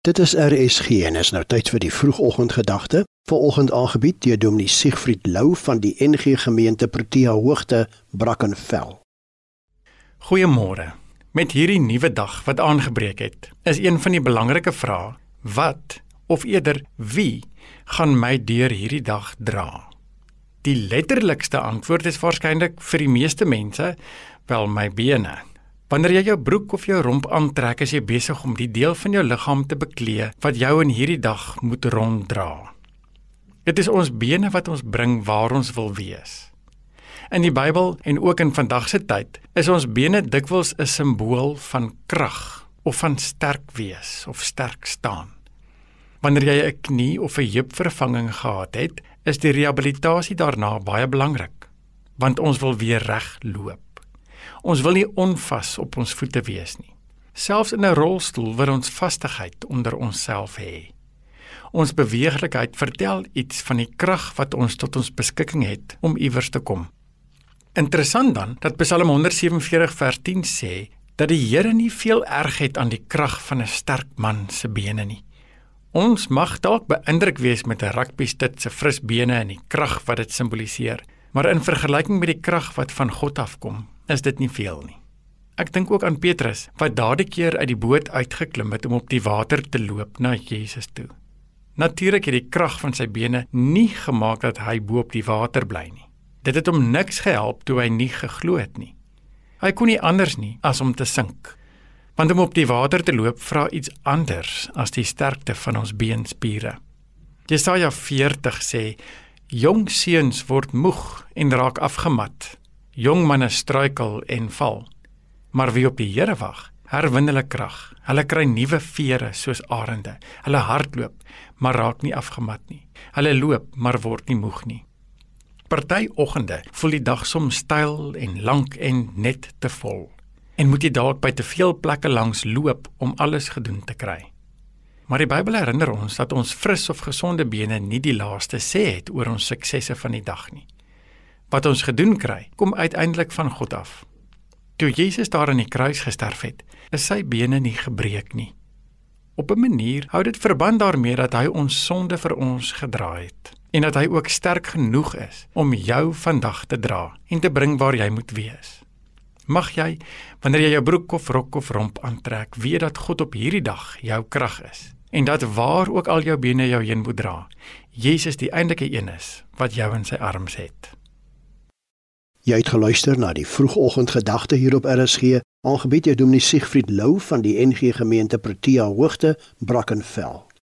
Dit is RSG en is nou tyd vir die vroegoggendgedagte. Vanoggend aangebied deur Dominee Siegfried Lou van die NG Gemeente Protea Hoogte, Brackenfell. Goeiemôre. Met hierdie nuwe dag wat aangebreek het, is een van die belangrike vrae: wat of eerder wie gaan my deur hierdie dag dra? Die letterlikste antwoord is waarskynlik vir die meeste mense wel my bene. Wanneer jy jou broek of jou romp aantrek, is jy besig om die deel van jou liggaam te beklee wat jou in hierdie dag moet ronddra. Dit is ons bene wat ons bring waar ons wil wees. In die Bybel en ook in vandag se tyd is ons bene dikwels 'n simbool van krag of van sterk wees of sterk staan. Wanneer jy 'n knie of 'n heupvervanging gehad het, is die rehabilitasie daarna baie belangrik, want ons wil weer reg loop. Ons wil nie onvas op ons voete wees nie. Selfs in 'n rolstoel wil ons vastigheid onder onsself hê. Ons beweeglikheid vertel iets van die krag wat ons tot ons beskikking het om iewers te kom. Interessant dan dat Psalm 147 vers 10 sê dat die Here nie veel erg het aan die krag van 'n sterk man se bene nie. Ons mag dalk beïndruk wees met 'n rugbystuit se fris bene en die krag wat dit simboliseer, maar in vergelyking met die krag wat van God afkom, is dit nie veel nie. Ek dink ook aan Petrus wat daardie keer uit die boot uitgeklim het om op die water te loop na Jesus toe. Natuurlik het die krag van sy bene nie gemaak dat hy bo op die water bly nie. Dit het hom niks gehelp toe hy nie geglo het nie. Hy kon nie anders nie as om te sink. Want om op die water te loop vra iets anders as die sterkte van ons beenspiere. Jesaja 40 sê: Jong seuns word moeg en raak afgemat Jong manne struikel en val. Maar wie op die Here wag, herwin hulle krag. Hulle kry nuwe vere soos arende. Hulle hardloop, maar raak nie afgemat nie. Hulle loop, maar word nie moeg nie. Party oggende voel die dag soms styl en lank en net te vol. En moet jy dalk by te veel plekke langs loop om alles gedoen te kry. Maar die Bybel herinner ons dat ons fris of gesonde bene nie die laaste sê het oor ons suksesse van die dag nie wat ons gedoen kry, kom uiteindelik van God af. Toe Jesus daar aan die kruis gesterf het, is sy bene nie gebreek nie. Op 'n manier hou dit verband daarmee dat hy ons sonde vir ons gedra het en dat hy ook sterk genoeg is om jou vandag te dra en te bring waar jy moet wees. Mag jy wanneer jy jou broek of rok of romp aantrek, weet dat God op hierdie dag jou krag is en dat waar ook al jou bene jou heen moet dra, Jesus die eintlike een is wat jou in sy arms het. Jy het geluister na die vroegoggendgedagte hier op RSG, aangebied deur Dominee Siegfried Lou van die NG Gemeente Protea Hoogte, Brackenfell.